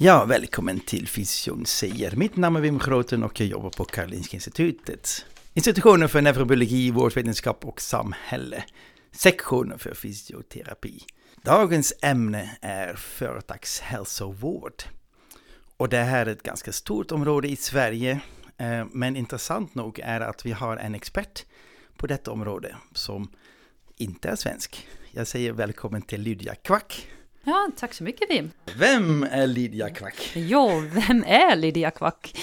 Ja, välkommen till Fysion säger. Mitt namn är Wim Groten och jag jobbar på Karolinska Institutet. Institutionen för neurobiologi, vårdvetenskap och samhälle. Sektionen för fysioterapi. Dagens ämne är företagshälsovård. Och det här är ett ganska stort område i Sverige. Eh, men intressant nog är att vi har en expert på detta område som inte är svensk. Jag säger välkommen till Lydia Kvack. Ja, tack så mycket Wim. Vem är Lydia Kvack? Ja, vem är Lydia Kvack?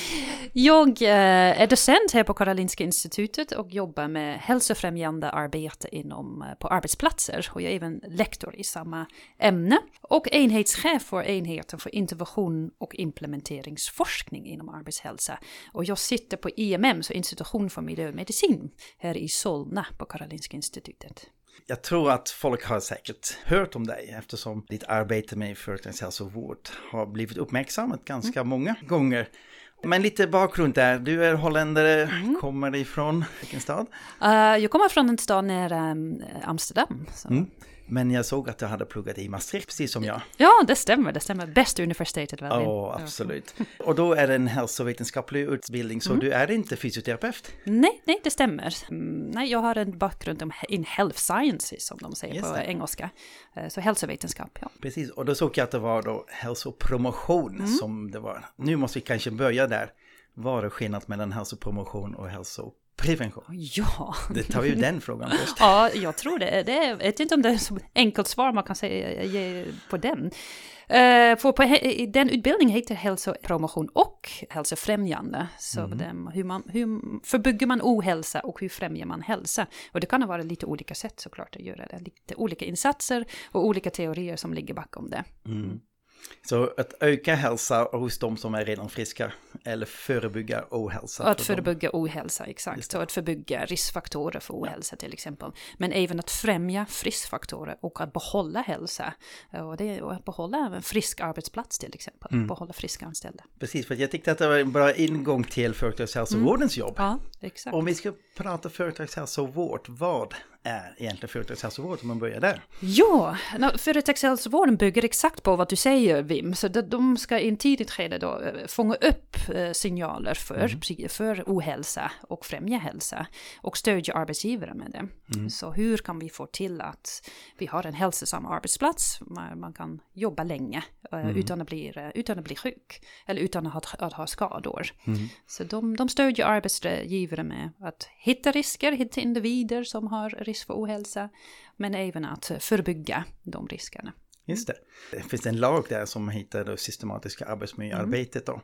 Jag eh, är docent här på Karolinska Institutet och jobbar med hälsofrämjande arbete inom, eh, på arbetsplatser. Och jag är även lektor i samma ämne och enhetschef för enheten för intervention och implementeringsforskning inom arbetshälsa. Och jag sitter på IMM, så Institution för miljömedicin, här i Solna på Karolinska Institutet. Jag tror att folk har säkert hört om dig eftersom ditt arbete med företagshälsovård har blivit uppmärksammat ganska mm. många gånger. Men lite bakgrund där, du är holländare, mm. kommer ifrån vilken stad? Uh, jag kommer från en stad nära Amsterdam. Mm. Men jag såg att du hade pluggat i Maastricht, precis som jag. Ja, det stämmer. Det stämmer. Bästa universitetet väl? Ja, absolut. Och då är det en hälsovetenskaplig utbildning, så mm. du är inte fysioterapeut? Nej, nej, det stämmer. Mm, nej, jag har en bakgrund in health sciences, som de säger på engelska. Eh, så hälsovetenskap, ja. Precis, och då såg jag att det var då hälsopromotion mm. som det var. Nu måste vi kanske börja där. Vad är skillnaden mellan hälsopromotion och hälso Prevention? Ja. Det tar ju den frågan först. ja, jag tror det. det är, jag vet inte om det är ett enkelt svar man kan säga ge på den. Uh, för på den utbildningen heter hälsopromotion och hälsofrämjande. Så mm. den, hur, man, hur förbygger man ohälsa och hur främjar man hälsa? Och det kan vara lite olika sätt såklart att göra det. Lite olika insatser och olika teorier som ligger bakom det. Mm. Så att öka hälsa hos de som är redan friska eller förebygga ohälsa. Att förebygga dem. ohälsa, exakt. Och att förebygga riskfaktorer för ohälsa till exempel. Men även att främja friskfaktorer och att behålla hälsa. Och, det, och att behålla en frisk arbetsplats till exempel. Mm. Behålla friska anställda. Precis, för jag tyckte att det var en bra ingång till företagshälsovårdens mm. jobb. Ja, exakt. Om vi ska prata företagshälsovård, vad är egentligen företagshälsovård om man börjar där? Ja, företagshälsovården bygger exakt på vad du säger Wim. Så de ska i en tidigt skede då eh, fånga upp eh, signaler för, mm. för ohälsa och främja hälsa och stödja arbetsgivare med det. Mm. Så hur kan vi få till att vi har en hälsosam arbetsplats, där man kan jobba länge mm. utan, att bli, utan att bli sjuk eller utan att ha, att ha skador. Mm. Så de, de stödjer arbetsgivare med att hitta risker, hitta individer som har risker risk för ohälsa, men även att förebygga de riskerna. Just det. Det finns en lag där som heter det systematiska arbetsmiljöarbetet. Då.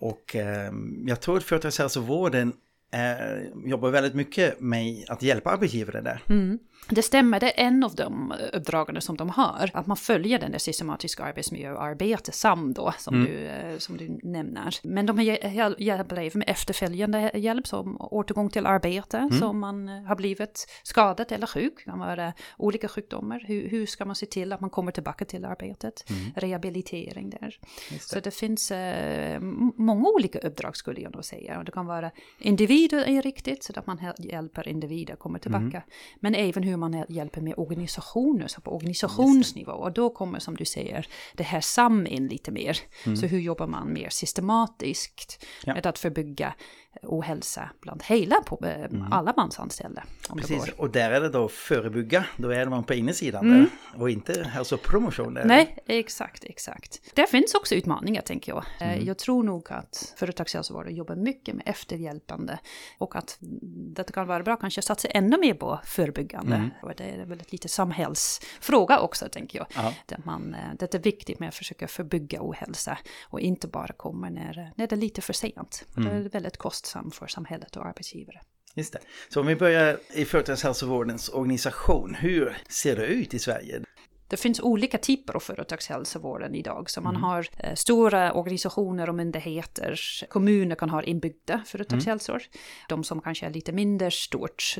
Och eh, jag tror att företagshälsovården eh, jobbar väldigt mycket med att hjälpa arbetsgivare där. Mm. Det stämmer, det är en av de uppdragen som de har. Att man följer den där systematiska arbetsmiljöarbetet, SAM då, som, mm. du, eh, som du nämner. Men de hjälper även med efterföljande hjälp, som återgång till arbete, mm. som man eh, har blivit skadad eller sjuk. Det kan vara olika sjukdomar. Hur, hur ska man se till att man kommer tillbaka till arbetet? Mm. Rehabilitering där. Det. Så det finns eh, många olika uppdrag skulle jag nog säga. Det kan vara individer är riktigt, så att man hjälper individer att komma tillbaka. Mm. Men även hur man hjälper med organisationer, så på organisationsnivå. Och då kommer som du säger det här SAM in lite mer. Mm. Så hur jobbar man mer systematiskt ja. med att förbygga ohälsa bland hela på, eh, mm. alla mansanställda. Precis, och där är det då förebygga, då är man på insidan mm. där och inte hälsopromotion. Där. Nej, exakt, exakt. Det finns också utmaningar tänker jag. Eh, mm. Jag tror nog att företagshälsovården jobbar mycket med efterhjälpande och att det kan vara bra kanske att satsa ännu mer på förebyggande. Mm. Och det är väl lite samhällsfråga också tänker jag. Ja. Där man, eh, det är viktigt med att försöka förebygga ohälsa och inte bara komma när, när det är lite för sent. Mm. Det är väldigt kostsamt kostsam för samhället och arbetsgivare. Just det. Så om vi börjar i företagshälsovårdens organisation, hur ser det ut i Sverige? Det finns olika typer av företagshälsovården idag. Så man mm. har eh, stora organisationer och myndigheter. Kommuner kan ha inbyggda företagshälsor. Mm. De som kanske är lite mindre stort,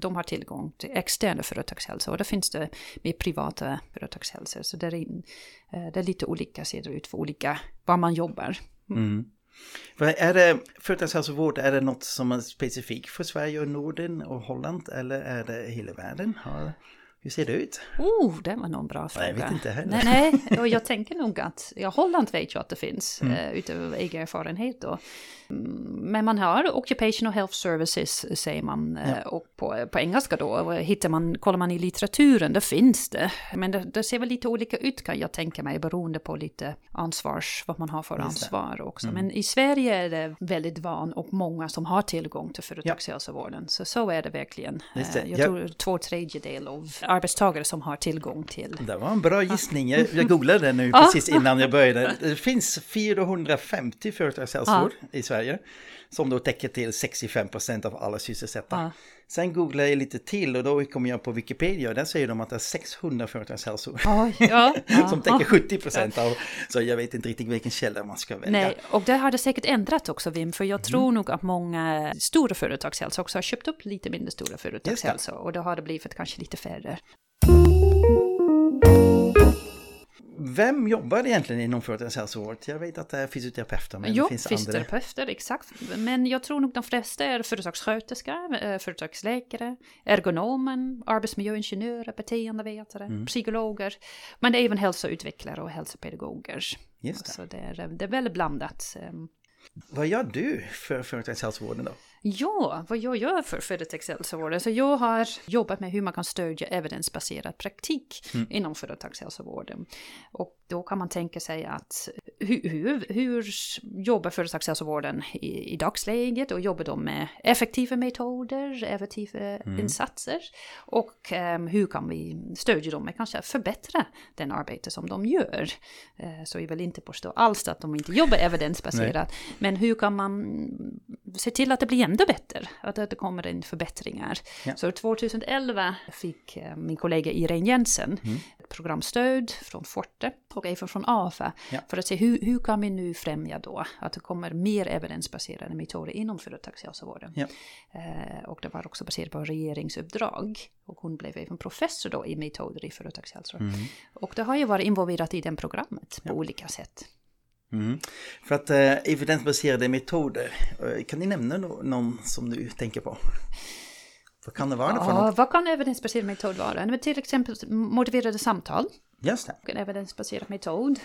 de har tillgång till externa företagshälsor. Och då finns det med privata företagshälsor. Så det är, eh, det är lite olika ser det ut för olika, var man jobbar. Mm. Är det företagshälsovård, är det något som är specifikt för Sverige och Norden och Holland eller är det hela världen? Har Hur ser det ut? Oh, det var nog en bra fråga. Jag vet inte heller. Nej, nej, och jag tänker nog att, ja, Holland vet jag att det finns, mm. uh, utöver egen erfarenhet då. Men man har Occupational Health Services säger man ja. Eh, och på, på engelska då hittar man, kollar man i litteraturen, det finns det. Men det, det ser väl lite olika ut kan jag tänka mig beroende på lite ansvars, vad man har för ansvar också. Mm. Men i Sverige är det väldigt van och många som har tillgång till företagshälsovården. Så så är det verkligen. Det. Eh, jag ja. tror två tredjedel av arbetstagare som har tillgång till. Det var en bra gissning. Jag, jag googlade nu precis innan jag började. Det finns 450 företagshälsovård i Sverige. Sverige. Som då täcker till 65 procent av alla sysselsatta. Ja. Sen googlade jag lite till och då kom jag på Wikipedia och där säger de att det är 600 företagshälsor. Ja, ja, som täcker 70 procent av, så jag vet inte riktigt vilken källa man ska välja. Nej, och det har det säkert ändrat också Wim, för jag mm. tror nog att många stora företagshälsor också har köpt upp lite mindre stora företagshälsor och då har det blivit kanske lite färre. Vem jobbar egentligen inom företagshälsovård? Jag vet att det är fysioterapeuter, men jo, det finns fysioterapeuter, andra. exakt. Men jag tror nog de flesta är företagssköterskor, eh, företagsläkare, ergonomen, arbetsmiljöingenjörer, beteendevetare, mm. psykologer. Men det är även hälsoutvecklare och hälsopedagoger. Just det. Så det är, det är väldigt blandat. Ehm. Vad gör du för företagshälsovården då? Ja, vad jag gör för företagshälsovården. Så jag har jobbat med hur man kan stödja evidensbaserad praktik mm. inom företagshälsovården. Och då kan man tänka sig att hur, hur, hur jobbar företagshälsovården i, i dagsläget och jobbar de med effektiva metoder, effektiva mm. insatser? Och um, hur kan vi stödja dem med kanske förbättra den arbete som de gör? Uh, så jag vill inte påstå alls att de inte jobbar evidensbaserat, men hur kan man se till att det blir ändå bättre, att det kommer in förbättringar. Ja. Så 2011 fick eh, min kollega Irene Jensen mm. programstöd från Forte och även från AFA ja. för att se hur, hur kan vi nu främja då att det kommer mer evidensbaserade metoder inom företagshälsovården. Ja. Eh, och det var också baserat på regeringsuppdrag och hon blev även professor då i metoder i företagshälsovård. Mm. Och det har ju varit involverat i det programmet på olika sätt. Mm. För att eh, evidensbaserade metoder, eh, kan ni nämna no någon som du tänker på? Vad kan det vara ja, för något? Vad kan evidensbaserad metod vara? Till exempel motiverade samtal. Just det. En evidensbaserad metod.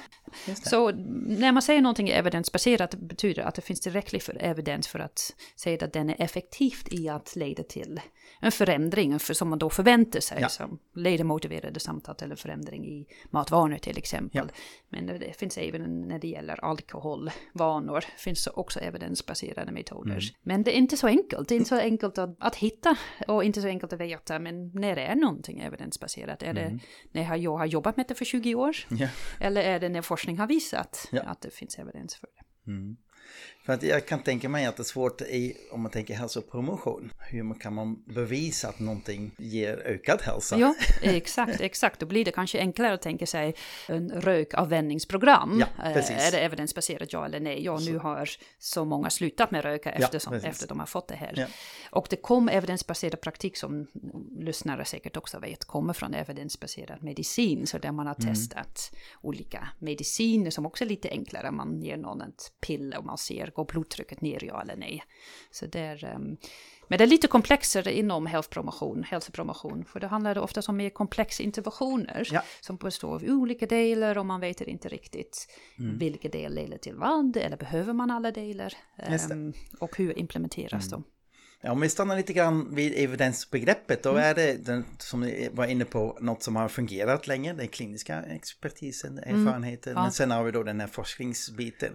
Så när man säger någonting är evidensbaserat betyder det att det finns tillräckligt för evidens för att säga att den är effektivt i att leda till en förändring för, som man då förväntar sig. Ja. Som leder motiverade samtal eller förändring i matvanor till exempel. Ja. Men det finns även när det gäller alkoholvanor finns också evidensbaserade metoder. Mm. Men det är inte så enkelt. Det är inte så enkelt att, att hitta och inte så enkelt att veta. Men när är någonting evidensbaserat? Är det mm. när jag har jobbat med det för 20 år? Ja. Eller är det när forskning har visat att det finns evidens för det? Mm. För att jag kan tänka mig att det är svårt i, om man tänker hälsopromotion. Hur kan man bevisa att någonting ger ökad hälsa? Ja, exakt, exakt. Då blir det kanske enklare att tänka sig en rökavvänjningsprogram. Ja, precis. Är det evidensbaserat ja eller nej? Ja, nu har så många slutat med röka eftersom, ja, efter de har fått det här. Ja. Och det kom evidensbaserad praktik som lyssnare säkert också vet kommer från evidensbaserad medicin. Så där man har mm. testat olika mediciner som också är lite enklare. Man ger någon ett piller och man ser går blodtrycket ner, ja eller nej? Så där, um, men det är lite komplexare inom hälsopromotion, hälsopromotion, för det handlar ofta om mer komplexa interventioner ja. som består av olika delar och man vet inte riktigt mm. vilka delar leder till vad, eller behöver man alla delar? Um, och hur implementeras mm. de? Ja, om vi stannar lite grann vid evidensbegreppet, då mm. är det den, som ni var inne på något som har fungerat länge, den kliniska expertisen, mm. erfarenheten, mm. ja. men sen har vi då den här forskningsbiten.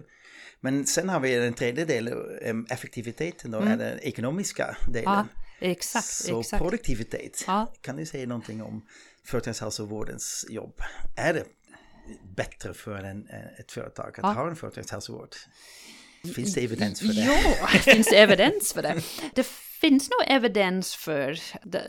Men sen har vi den tredje delen, effektiviteten då, mm. är den ekonomiska delen. Ja, exakt. Så exakt. produktivitet, ja. kan du säga någonting om företagshälsovårdens jobb? Är det bättre för en, ett företag att ja. ha en företagshälsovård? Finns det evidens för det? Ja, finns det evidens för det? Det finns nog evidens för,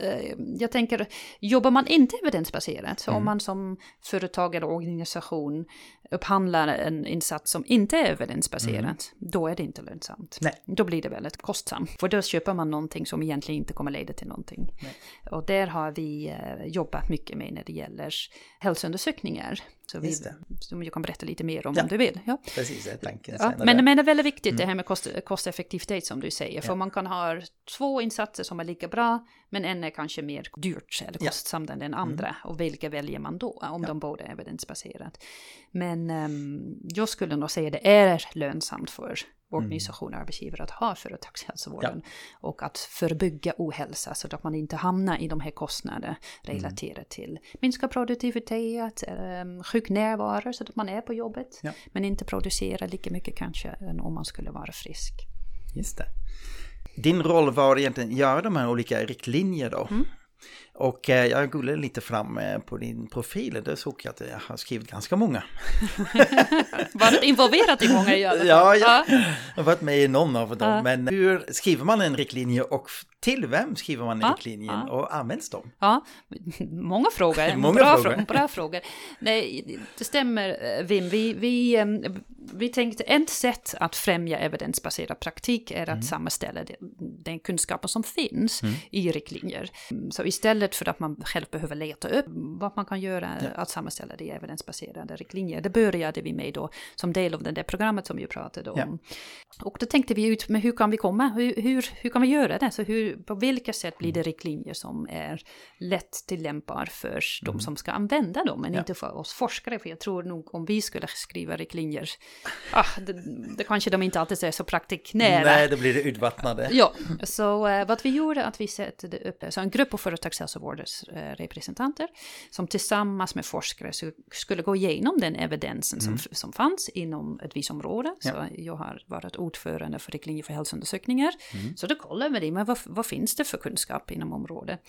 eh, jag tänker, jobbar man inte evidensbaserat, mm. om man som företag eller organisation upphandlar en insats som inte är evidensbaserat, mm. då är det inte lönsamt. Nej. Då blir det väldigt kostsamt, för då köper man någonting som egentligen inte kommer leda till någonting. Nej. Och där har vi eh, jobbat mycket med när det gäller hälsoundersökningar. Så vi, som jag kan berätta lite mer om ja. om du vill. Ja, precis, det är tanken. Ja, men, men det är väldigt viktigt mm. det här med kost, kosteffektivitet som du säger, för man kan ha två insatser som är lika bra, men en är kanske mer dyrt eller kostsam än den andra. Mm. Och vilka väljer man då, om de båda är evidensbaserat? Men um, jag skulle nog säga att det är lönsamt för organisationer och arbetsgivare att ha företagshälsovården. Ja. Och att förebygga ohälsa så att man inte hamnar i de här kostnaderna relaterade mm. till minskad produktivitet, um, sjuknärvaro så att man är på jobbet. Ja. Men inte producerar lika mycket kanske än om man skulle vara frisk. Just det. Din roll var egentligen att göra de här olika riktlinjer då. Mm. Och eh, jag googlade lite fram eh, på din profil och där såg jag att jag har skrivit ganska många. var du involverad i många i alla fall? Ja, jag har varit med i någon av dem. Ja. Men hur skriver man en riktlinje och till vem skriver man ja, riktlinjen ja. och används de? Ja, många frågor. många bra, frågor. bra frågor. Nej, det stämmer eh, Wim. Vi, vi, vi tänkte ett sätt att främja evidensbaserad praktik är att mm. sammanställa den kunskapen som finns mm. i riktlinjer. Så istället för att man själv behöver leta upp vad man kan göra ja. att sammanställa det i evidensbaserade riktlinjer. Det började vi med då som del av det där programmet som vi pratade om. Ja. Och då tänkte vi ut, men hur kan vi komma? Hur, hur, hur kan vi göra det? Så hur, på vilka sätt blir det mm. riktlinjer som är lätt tillämpbar för mm. de som ska använda dem, men ja. inte för oss forskare? För jag tror nog om vi skulle skriva riktlinjer, ah, det, det kanske de inte alltid är så praktiknära. Nej, då blir det utvattnade. Ja, så uh, vad vi gjorde att vi satte upp så en grupp av företagshälsovårdens uh, representanter som tillsammans med forskare skulle gå igenom den evidensen mm. som, som fanns inom ett visst område. Ja. Så jag har varit ordförande för riktlinjer för hälsoundersökningar. Mm. Så då kollade vi, men vad, vad finns det för kunskap inom området?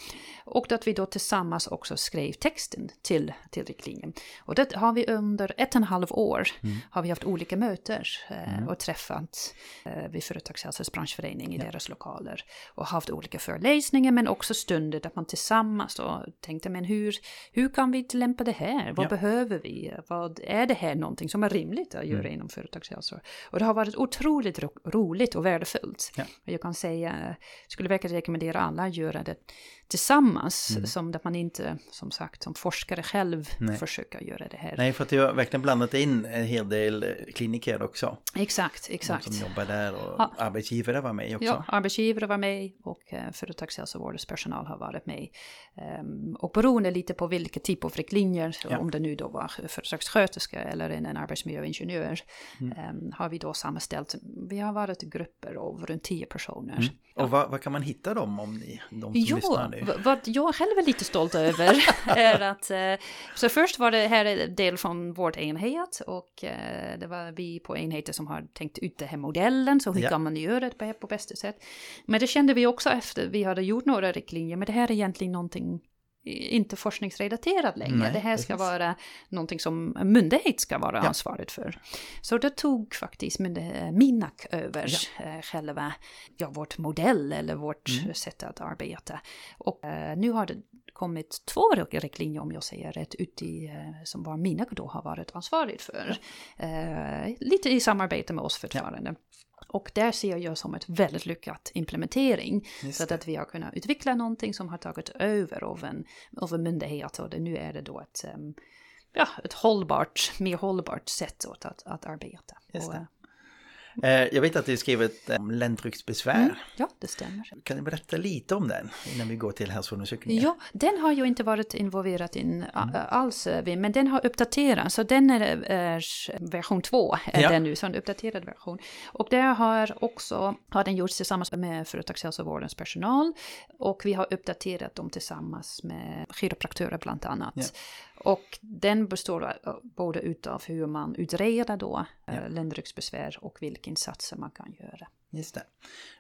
Och att vi då tillsammans också skrev texten till, till riktlinjen. Och det har vi under ett och ett halvt år mm. har vi haft olika möten eh, mm. och träffat eh, vid Företagshälsans branschförening i ja. deras lokaler. Och haft olika föreläsningar men också stunder där man tillsammans då tänkte men hur, hur kan vi tillämpa det här? Vad ja. behöver vi? Vad, är det här någonting som är rimligt att göra mm. inom företagshälsa? Och det har varit otroligt ro roligt och värdefullt. Ja. Jag kan säga, skulle verkligen rekommendera alla att göra det tillsammans. Mm. Som att man inte, som sagt, som forskare själv Nej. försöker göra det här. Nej, för att du har verkligen blandat in en hel del kliniker också. Exakt, exakt. De som jobbar där och ja. arbetsgivare var med också. Ja, arbetsgivare var med och eh, företagshälsovårdens personal har varit med. Um, och beroende lite på vilken typ av riktlinjer, ja. om det nu då var företagssköterska eller en, en arbetsmiljöingenjör, mm. um, har vi då sammanställt. Vi har varit grupper av runt tio personer. Mm. Och vad, vad, kan man hitta dem om ni, de som jo, lyssnar nu? vad jag själv är lite stolt över är att, eh, så först var det här en del från vårt enhet och eh, det var vi på enheten som har tänkt ut den här modellen, så hur ja. kan man göra det på bästa sätt. Men det kände vi också efter vi hade gjort några riktlinjer, men det här är egentligen någonting inte forskningsrelaterad längre. Nej, det här ska precis. vara någonting som myndighet ska vara ja. ansvarig för. Så det tog faktiskt Minak över ja. Eh, själva ja, vårt modell eller vårt mm. sätt att arbeta. Och uh, nu har det kommit två riktlinjer om jag säger rätt ut i, uh, som bara Minak då har varit ansvarig för. Uh, lite i samarbete med oss fortfarande. Ja. Och där ser jag som ett väldigt lyckat implementering. Så att vi har kunnat utveckla någonting som har tagit över av en, av en myndighet och det, nu är det då ett, um, ja, ett hållbart, mer hållbart sätt att, att arbeta. Och, Eh, jag vet att du skrivit om ländryggsbesvär. Mm, ja, det stämmer. Kan du berätta lite om den innan vi går till hälsoundersökningen? Ja, den har jag inte varit involverad i mm. alls, men den har uppdaterats. Så den är, version 2, är ja. den nu, så en uppdaterad version. Och det har också har den gjorts tillsammans med företagshälsovårdens personal. Och vi har uppdaterat dem tillsammans med chiropraktörer bland annat. Ja. Och den består både utav hur man utreder då ja. Eh, ländryggsbesvär och vilka insatser man kan göra. Just det.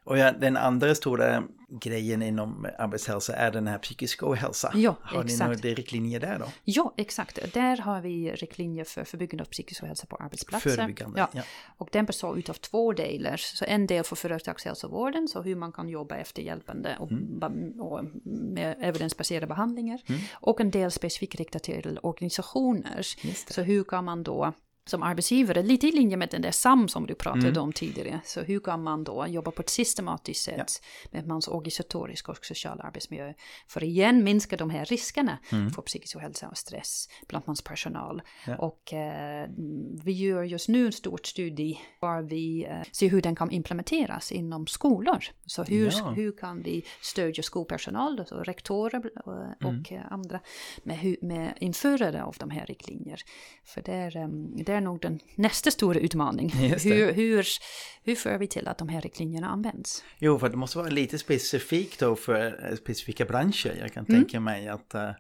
Och ja, den andra stora grejen inom arbetshälsa är den här psykiska ohälsa. Ja, har exakt. ni några riktlinjer där då? Ja, exakt. Där har vi riktlinjer för förebyggande av psykisk ohälsa på arbetsplatser. Förebyggande, ja. ja. Och den består utav två delar. Så en del för företagshälsovården, så hur man kan jobba efterhjälpande och, mm. och med evidensbaserade behandlingar. Mm. Och en del specifikt riktat till organisationer. Så hur kan man då som arbetsgivare, lite i linje med den där SAM som du pratade Mm. om tidigare. Så hur kan man då jobba på ett systematiskt sätt med mans organisatorisk och social arbetsmiljö för att igen minska de här riskerna för psykisk ohälsa och stress bland mans personal. Ja. Och eh, vi gör just nu en stor studie där vi eh, ser hur den kan implementeras inom skolor. Så hur, Ja. hur kan vi stödja skolpersonal, alltså rektorer och, Mm. och eh, andra med, med införande av de här riktlinjer. För det är, eh, det är nog den nästa stora utmaning. Det. Hur, hur, hur för vi till att de här riktlinjerna används? Jo, för det måste vara lite specifikt då för specifika branscher. Jag kan Mm. tänka mig att eh,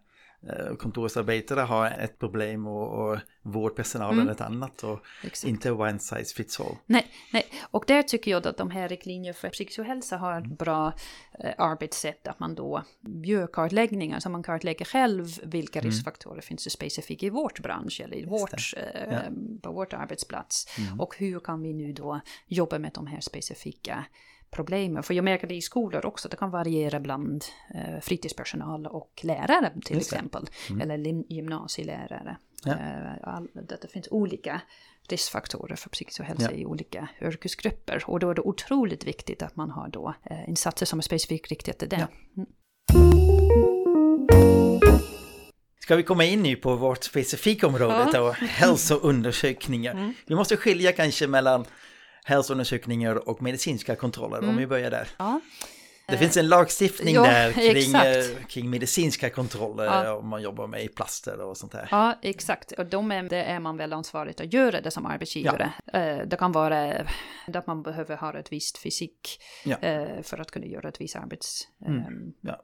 kontorsarbetare har ett problem och, och vårdpersonalen Mm. ett annat och Exakt. inte one size fits all. Nej, nej, och där tycker jag att de här riktlinjerna för psykisk ohälsa har Mm. ett bra eh, arbetssätt att man då gör kartläggningar så man kartlägger själv vilka Mm. riskfaktorer finns det specifikt i vårt bransch eller i vårt, eh, Ja. Mm. på vårt arbetsplats och hur kan vi nu då jobba med de här specifika problemen. För jag märker det i skolor också, det kan variera bland eh, fritidspersonal och lärare till Just exempel, eller lim- gymnasielärare. Ja. Eh, all, det, det finns olika riskfaktorer för psykisk ohälsa Ja. i olika yrkesgrupper. Och då är det otroligt viktigt att man har då eh, insatser som är specifikt riktade till det. Ja. Mm. Ska vi komma in nu på vårt specifika område Ja. då, hälsoundersökningar. Mm. Vi måste skilja kanske mellan hälsoundersökningar och medicinska kontroller om vi börjar där. Ja. Det finns en lagstiftning ja, där kring, eh, kring medicinska kontroller Ja. om man jobbar med plaster och sånt där. Ja, exakt. Och de är, det är man väl ansvarig att göra det som arbetsgivare. Eh, Det kan vara att man behöver ha ett visst fysik Ja. eh, för att kunna göra ett visst arbets... Mm. eh, Ja.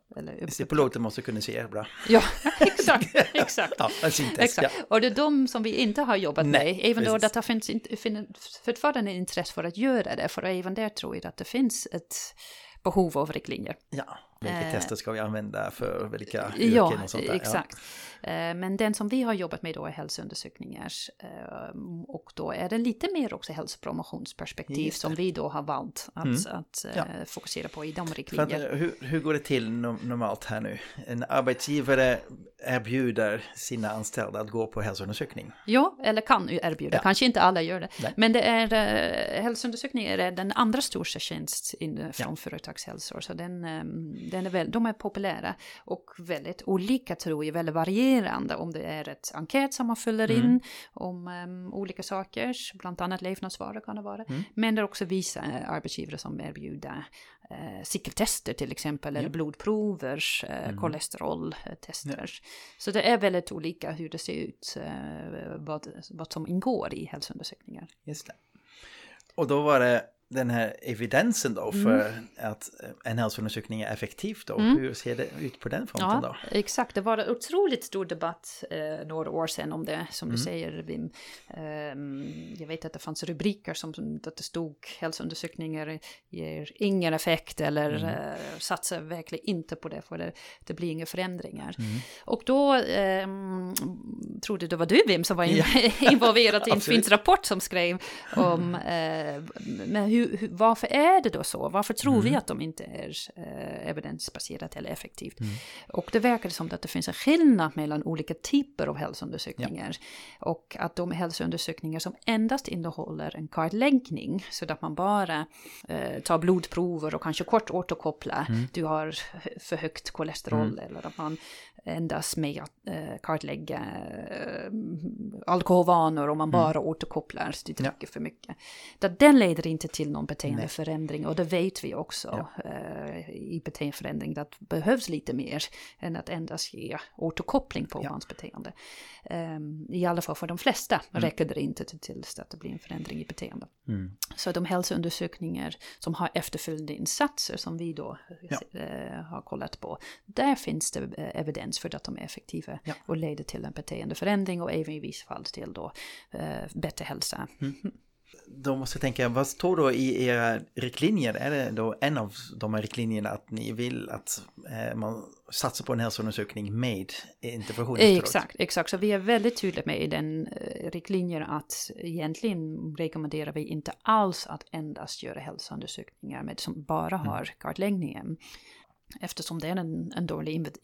Piloten måste kunna se bra. Ja, exakt. exakt. Ja. Exakt. Ja. Och det är de som vi inte har jobbat Nej, med, även då precis. det finns finns fortfarande intresse för att göra det, för även där tror jag att det finns ett behov av riktlinjer. ja. Vilka Eh, tester ska vi använda för vilka yrken Ja, och sånt där? exakt. Eh, Men den som vi har jobbat med då är hälsoundersökningar. eh, Och då är det lite mer också hälsopromotionsperspektiv som vi då har valt att, Mm. att eh, Ja. fokusera på i de riktlinjerna. hur, hur går det till no- normalt här nu? En arbetsgivare erbjuder sina anställda att gå på hälsoundersökning. Ja, eller kan ju erbjuda. Ja. Kanske inte alla gör det. Nej. Men det är, hälsoundersökningar är den andra största tjänst från företagshälsor. Så den, eh, den är väl, de är populära och väldigt olika tror jag, väldigt varierande. Om det är ett enkät som man fyller Mm. in om eh, olika saker, bland annat levnadsvanor kan det vara. Mm. Men det är också vissa eh, arbetsgivare som erbjuder eh, cykeltester till exempel, eller blodprover, eh, Mm. kolesteroltester. Så det är väldigt olika hur det ser ut, eh, vad, vad som ingår i hälsoundersökningar. Just det. Och då var det den här evidensen då för Mm. att en hälsoundersökning är effektiv då. Mm. Hur ser det ut på den fronten Ja, då? exakt. Det var en otroligt stor debatt eh, några år sedan om det, som Mm. du säger Wim. Ehm, jag vet att det fanns rubriker som som- att det stod hälsoundersökningar ger ingen effekt eller Mm. eh, satsar verkligen inte på det för det, det blir inga förändringar. Mm. Och då ehm, trodde det var du Wim som var in, Ja. involverad i en finsk rapport som skrev om eh, men hur, hur, varför är det då så? Varför tror Mm. vi att de inte är eh, evidensbaserat eller effektivt? Och det verkar som att det finns en skillnad mellan olika typer av hälsoundersökningar. Och att de hälsoundersökningar som endast innehåller en kartläggning, så att man bara eh, tar blodprover och kanske kort återkopplar, du har för högt kolesterol, eller att man endast med att eh, kartlägga eh, alkoholvanor om man bara återkopplar, du dricker för mycket. Det, den leder inte till någon beteendeförändring och det vet vi också eh, i beteendeförändring att det behövs lite mer än att endast ge återkoppling på Ja. hans beteende. Ehm, I alla fall för de flesta räcker det inte till, till att det blir en förändring i beteende. Mm. Så de hälsoundersökningar som har efterföljande insatser som vi då Ja. eh, har kollat på, där finns det eh, evidens för att de är effektiva Ja. och leder till en beteendeförändring och även i vissa fall till då eh, bättre hälsa. Då måste jag tänka, vad står då i era riktlinjer? Är det då en av de här riktlinjerna att ni vill att eh, man satsar på en hälsoundersökning med intervention efteråt? Exakt, exakt. Så vi är väldigt tydliga med i den eh, riktlinjen att egentligen rekommenderar vi inte alls att endast göra hälsoundersökningar med som bara har kartläggningen. Eftersom det är en, en dålig inve-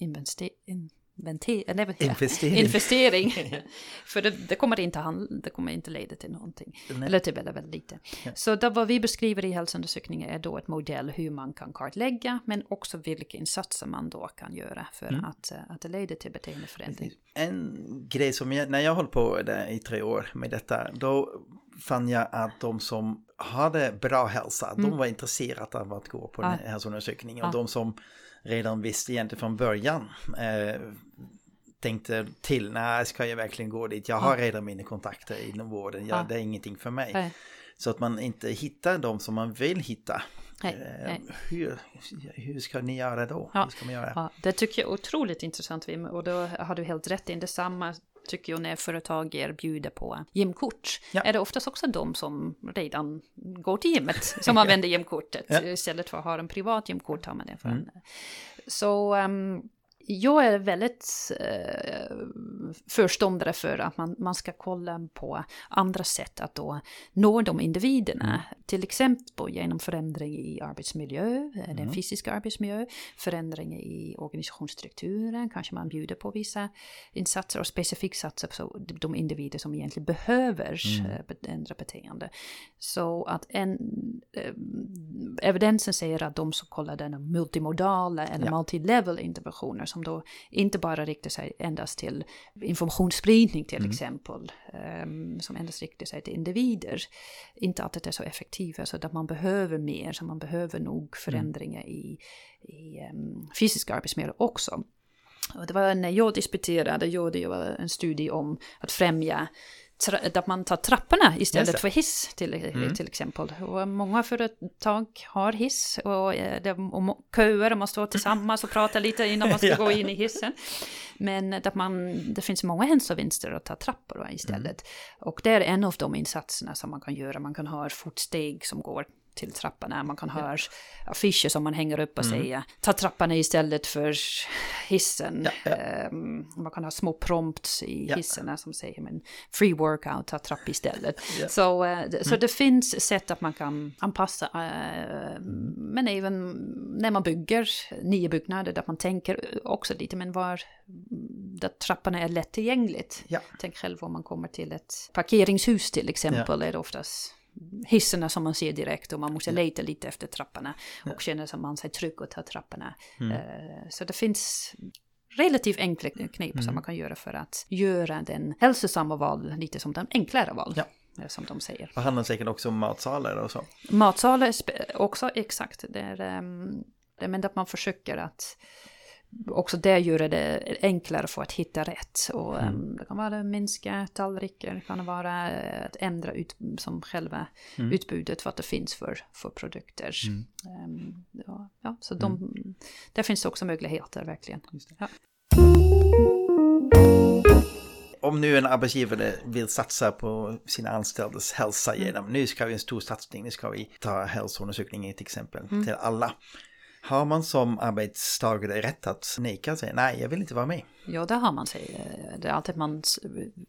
investe- in, investering. investering. För det, det, kommer inte handla, det kommer inte leda till någonting. Nej. Eller till väldigt, väldigt lite. Ja. Så det, vad vi beskriver i hälsoundersökningen är då ett modell hur man kan kartlägga men också vilka insatser man då kan göra för mm. att, eh, att det leder till beteendeförändring. En grej som jag, när jag höll på i tre år med detta, då fann jag att de som hade bra hälsa, mm. de var intresserade av att gå på ja. den hälsoundersökningen. Och de som redan visste egentligen från början eh, tänkte till, nej ska jag verkligen gå dit? Jag har redan mina kontakter inom vården, ja, det är ingenting för mig. Nej. Så att man inte hittar de som man vill hitta. Nej, eh, nej. Hur, hur ska ni göra då? Ja, göra? Ja, det tycker jag är otroligt intressant Wim och då har du helt rätt i detsamma tycker jag när företag erbjuder på gymkort. Ja. Är det oftast också de som redan går till gymmet som använder gymkortet. Ja. Istället för att ha en privat gymkort har man det för mm. Så um, jag är väldigt eh, förståndare för att man, man ska kolla på andra sätt att då nå de individerna. Mm. Till exempel genom förändring i arbetsmiljö, eh, mm. den fysiska arbetsmiljö, förändring i organisationsstrukturen, kanske man bjuder på vissa insatser och specifikt satsar på de individer som egentligen behöver mm. Eh, ändra beteende. Så att en, eh, evidensen säger att de som kollar den multimodala eller ja. multilevel interventioner som då inte bara riktar sig endast till informationsspridning till mm. exempel, um, som endast riktar sig till individer, inte alltid är så effektiva, så att man behöver mer, så man behöver nog mm. förändringar mm. i, i um, fysiska arbetsmiljö också. Och det var när jag disputerade, gjorde jag en studie om att främja att man tar trapporna istället för hiss till, mm. till exempel. Och många företag har hiss och, eh, det, och köer och man står tillsammans och pratar lite innan man ska ja. gå in i hissen. Men att man, det finns många hälsovinster att ta trappor istället. Mm. Och det är en av de insatserna som man kan göra. Man kan ha fotsteg som går till trapporna. Man kan ha affischer som man hänger upp och mm. säger ta trapporna istället för hissen. Ja, ja. Um, man kan ha små prompts i ja. hissarna som säger men free workout, ta trapp istället. Så, uh, mm. så det finns sätt att man kan anpassa, uh, men även när man bygger nya byggnader där man tänker också lite men var där trapporna är lättillgängligt. Tänk själv om man kommer till ett parkeringshus till exempel, är det oftast hissarna som man ser direkt och man måste leta lite efter trapporna och ja. känna sig man sig trygg att ta trapporna. Mm. Uh, så det finns relativt enkla knep mm. som man kan göra för att göra den hälsosamma val lite som den enklare val. Ja. Eh, som de säger. Det handlar säkert också om matsalar och så. Matsalar också, exakt. Det är, men att man försöker att också det gör det enklare för att hitta rätt. Och, mm. um, det kan vara att minska tallrikar, det kan vara att ändra ut, som själva mm. utbudet att det finns för, för produkter. Mm. Um, ja, ja, så de, mm. där finns också möjligheter verkligen. Ja. Om nu en arbetsgivare vill satsa på sina anställdas hälsa mm. genom, nu ska vi en stor satsning, nu ska vi ta hälsoundersökningen till exempel mm. till alla. Har man som arbetstagare rätt att neka sig? Nej, jag vill inte vara med. Ja, det har man sig. Det är alltid man,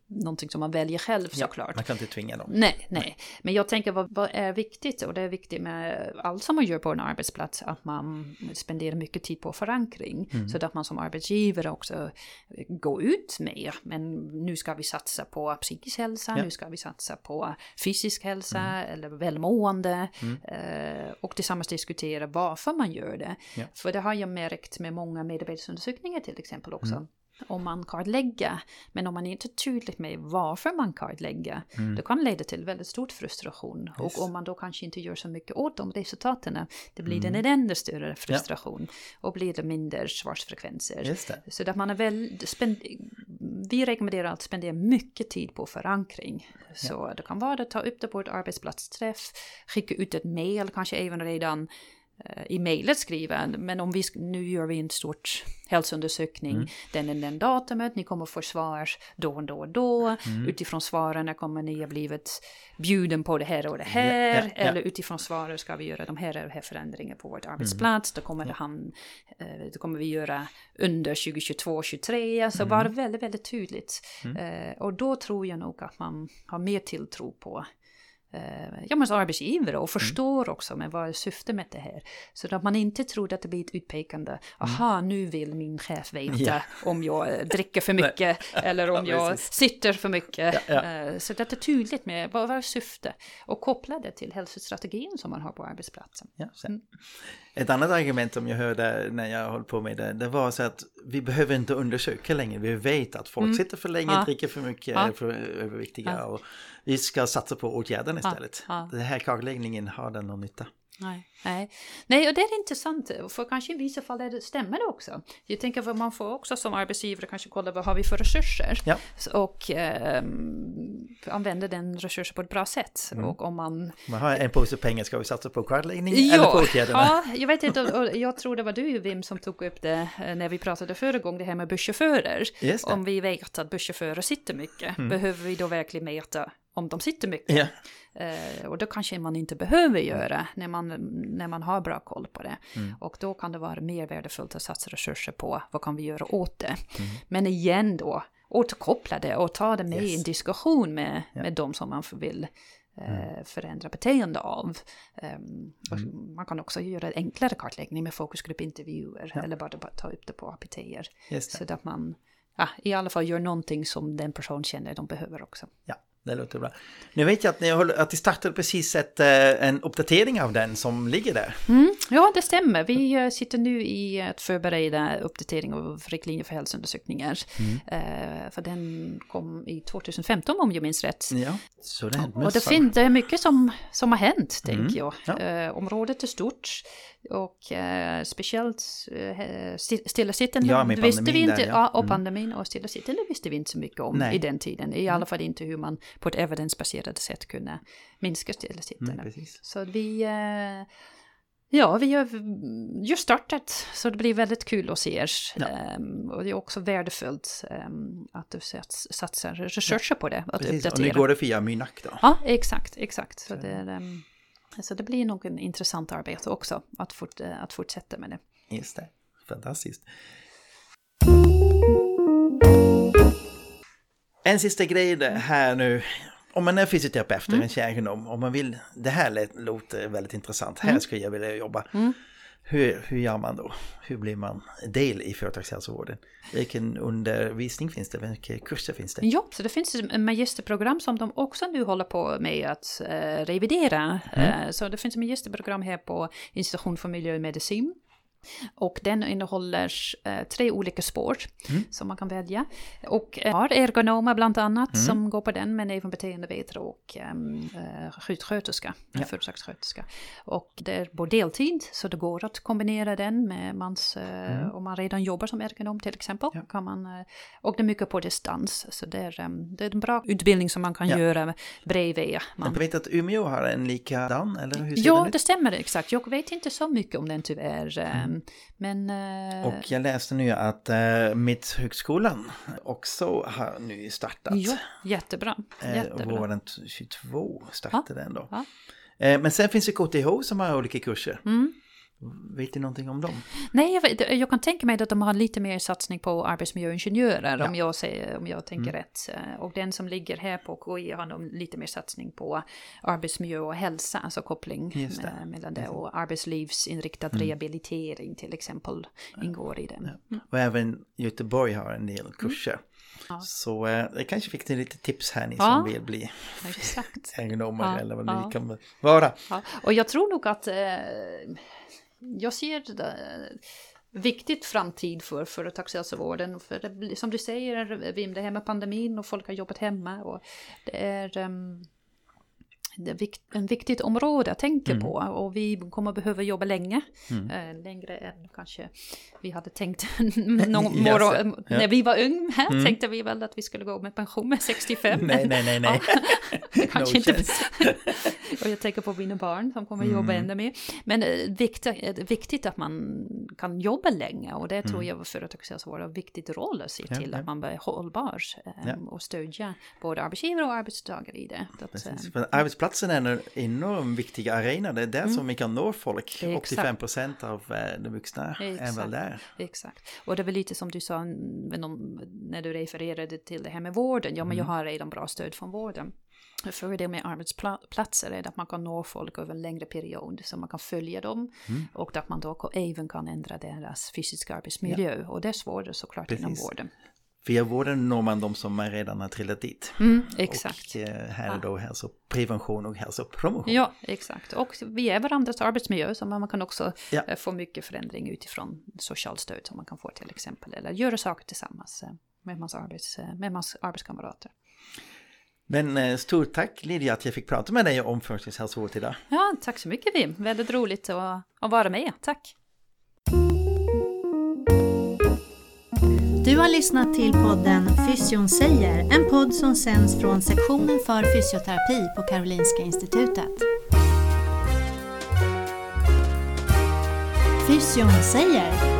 någonting som man väljer själv såklart. Ja, man kan inte tvinga dem. Nej, nej. Men jag tänker vad, vad, är viktigt och det är viktigt med allt som man gör på en arbetsplats att man spenderar mycket tid på förankring. Mm. Så att man som arbetsgivare också går ut mer. Men nu ska vi satsa på psykisk hälsa, ja. nu ska vi satsa på fysisk hälsa mm. eller välmående. Mm. Eh, och tillsammans diskutera varför man gör det. Ja. För det har jag märkt med många medarbetarundersökningar till exempel också. Mm om man kartlägger. Men om man är inte är tydlig med varför man kartlägger, mm. då kan det leda till väldigt stor frustration. Yes. Och om man då kanske inte gör så mycket åt de resultaten, det blir mm. en ännu större frustration. Ja. Och blir det mindre svarsfrekvenser. Så att man är väl, vi rekommenderar att spendera mycket tid på förankring. Så ja. det kan vara att ta upp det på ett arbetsplatsträff, skicka ut ett mail, kanske även redan i mejlet skriva, men om vi, nu gör vi en stort hälsoundersökning, mm. den är den datumet, ni kommer få svar då och då och då, mm. utifrån svaren kommer ni ha blivit bjuden på det här och det här, ja, ja, ja. eller utifrån svaren ska vi göra de här och här förändringarna på vårt mm. arbetsplats, då kommer, det han, eh, då kommer vi göra under 2022-2023, alltså mm. vara väldigt, väldigt tydligt. Mm. Eh, och då tror jag nog att man har mer tilltro på eh, ja, men arbetsgivare och förstår också med vad är syftet med det här. Så att man inte tror att det blir ett utpekande. Aha, nu vill min chef veta Ja. om jag eh, dricker för mycket eller om Ja, jag sitter för mycket. Ja, ja. Eh, Så det är tydligt med vad, vad är syftet och koppla det till hälsostrategin som man har på arbetsplatsen. Ja. Mm. Ett annat argument som jag hörde när jag höll på med det, det var så att vi behöver inte undersöka längre. Vi vet att folk sitter för länge, Mm. Dricker för mycket, är för överviktiga och vi ska satsa på åtgärden istället. Ja. Den här kartläggningen har den någon nytta. Nej, nej. nej, och det är intressant, för kanske i vissa fall är det, stämmer det också. Jag tänker att man får också som arbetsgivare kanske kolla vad har vi för resurser Ja. och ehm, använda den resursen på ett bra sätt. Mm. Och om man... Man har en påse pengar, ska vi satsa på kartläggning eller på åtgärderna? ja, jag vet inte, och jag tror det var du Wim som tog upp det eh, när vi pratade förra gången, det här med busschaufförer. Mm. Om vi vet att busschaufförer sitter mycket, behöver vi då verkligen mäta om de sitter mycket? Ja. Eh, och då kanske man inte behöver göra när man, när man har bra koll på det. Mm. Och då kan det vara mer värdefullt att satsa resurser på vad kan vi göra åt det. Mm. Men igen då, återkoppla det och ta det med i Yes. en diskussion med, Ja. med de som man vill Mm. eh, förändra beteende av. Ehm, och Man kan också göra en enklare kartläggning med fokusgruppintervjuer Ja. eller bara, ta upp det på APT-er. Så att man ja, i alla fall gör någonting som den person känner de behöver också. Ja, det låter bra. Nu vet jag att ni, håller, att ni startade precis ett, eh, en uppdatering av den som ligger där. Mm, ja, det stämmer. Vi eh, sitter nu i att förbereda uppdatering av riktlinjer för hälsoundersökningar. Eh, för den kom i 2015 om jag minns rätt. Ja, så det Och det, fin- det är mycket som, som har hänt, tänker jag. Ja. Eh, området är stort och eh, speciellt eh, sti- stillasittande Ja, visste vi inte, där, ja. och Mm. pandemin och stillasittande visste vi inte så mycket om Nej. i den tiden. I alla fall inte hur man på ett evidensbaserat sätt kunde minska stillasittande. Mm. Så vi, eh, ja, vi har just startat, så det blir väldigt kul att se er. Ja. Ehm, och det är också värdefullt ehm, att du sats, satsar resurser på det, att Precis. Och uppdatera. nu går det via Mynak då. Ja, exakt, exakt. Så det, är, ehm, så det blir nog en intressant arbete också, att, fort, eh, att fortsätta med det. Just det. Fantastiskt. En sista grej här nu. Om man är fysioterapeut eller en kärgenom, om man vill, det här låter väldigt intressant, här skulle jag vilja jobba. Hur, hur gör man då? Hur blir man del i företagshälsovården? Vilken undervisning finns det? Vilka kurser finns det? Ja, så det finns ett magisterprogram som de också nu håller på med att eh, revidera. Eh, så det finns ett magisterprogram här på Institution för miljö och den innehåller eh, tre olika spår som man kan välja. Och eh, har ergonomer bland annat som går på den, men även beteendevetare och um, sjuksköterska, Ja. företagssköterska. Och det är på deltid, så det går att kombinera den med mans, eh, om man redan jobbar som ergonom till exempel. Ja. Kan man, eh, och det är mycket på distans, så det är, em, det är en bra utbildning som man kan Ja. göra bredvid. Man Jag vet att Umeå har en likadan, eller hur ser Ja, det stämmer exakt. Jag vet inte så mycket om den tyvärr. Men... eh, Och jag läste nu att uh, Mitthögskolan också har nu startat. ja, jättebra. Eh, jättebra. våren 22 startade den då. ja. Eh, men sen finns det KTH som har olika kurser. Mm. Vet du någonting om dem? Nej, jag, vet, jag kan tänka mig att de har lite mer satsning på arbetsmiljöingenjörer om, Ja. jag säger, om jag tänker rätt. Eh, Och den som ligger här på KI har de lite mer satsning på arbetsmiljö och hälsa, alltså koppling det. mellan det. Och arbetslivsinriktad rehabilitering till exempel ingår i den. Och även Göteborg har en del kurser. Mm. Ja. Så eh, jag kanske fick till lite tips här ni Ja. som vill bli ergonomer Ja, eller vad ja. det kan vara. Ja, och jag tror nog att eh, jag ser det viktigt framtid för företagshälsovården. För det, som du säger, Wim, det här med pandemin och folk har jobbat hemma. Och det är um, det är en viktigt område att tänka Mm. på och vi kommer behöva jobba länge. Eh, längre än kanske vi hade tänkt någon morgon, ja. Mm. när vi var unga. Tänkte vi väl att vi skulle gå med pension med 65. Nej, nej, nej, nej. Kanske No inte... och jag tänker på mina barn som kommer jobba Mm. ännu mer. Men eh, viktigt, eh, viktigt att man kan jobba länge och det tror jag företagshälsovård har en viktig roll att se Mm. Ja, till ja. att man blir hållbar eh, Ja. och stödja både arbetsgivare och arbetstagare i det. Att, eh, Precis. För arbetsplatsen är en enormt viktig arena. Det är där som vi kan nå folk. Mm. Exakt. 85 procent av de vuxna är Exakt. väl där. Exakt. Och det är väl lite som du sa när du refererade till det här med vården. Ja, men jag Mm. har redan bra stöd från vården. Fördel med arbetsplatser är att man kan nå folk över en längre period, så man kan följa dem Mm. och att man då även kan ändra deras fysiska arbetsmiljö. Och det är svårare såklart inom Precis. vården. Via vården når man de som redan har trillat dit. Mm, exakt. Och eh, här är då hälsoprevention och hälsopromotion. Ja, exakt. Och vi är varandras arbetsmiljö så man kan också Ja. eh, få mycket förändring utifrån socialstöd som man kan få till exempel. Eller göra saker tillsammans eh, med mans, arbets, med mans arbetskamrater. Men eh, stort tack Lydia att jag fick prata med dig om företagshälsovård idag. Ja, tack så mycket Wim. Väldigt roligt att, att vara med. Tack. Du har lyssnat till podden Fysion säger, en podd som sänds från sektionen för fysioterapi på Karolinska Institutet. Fysion säger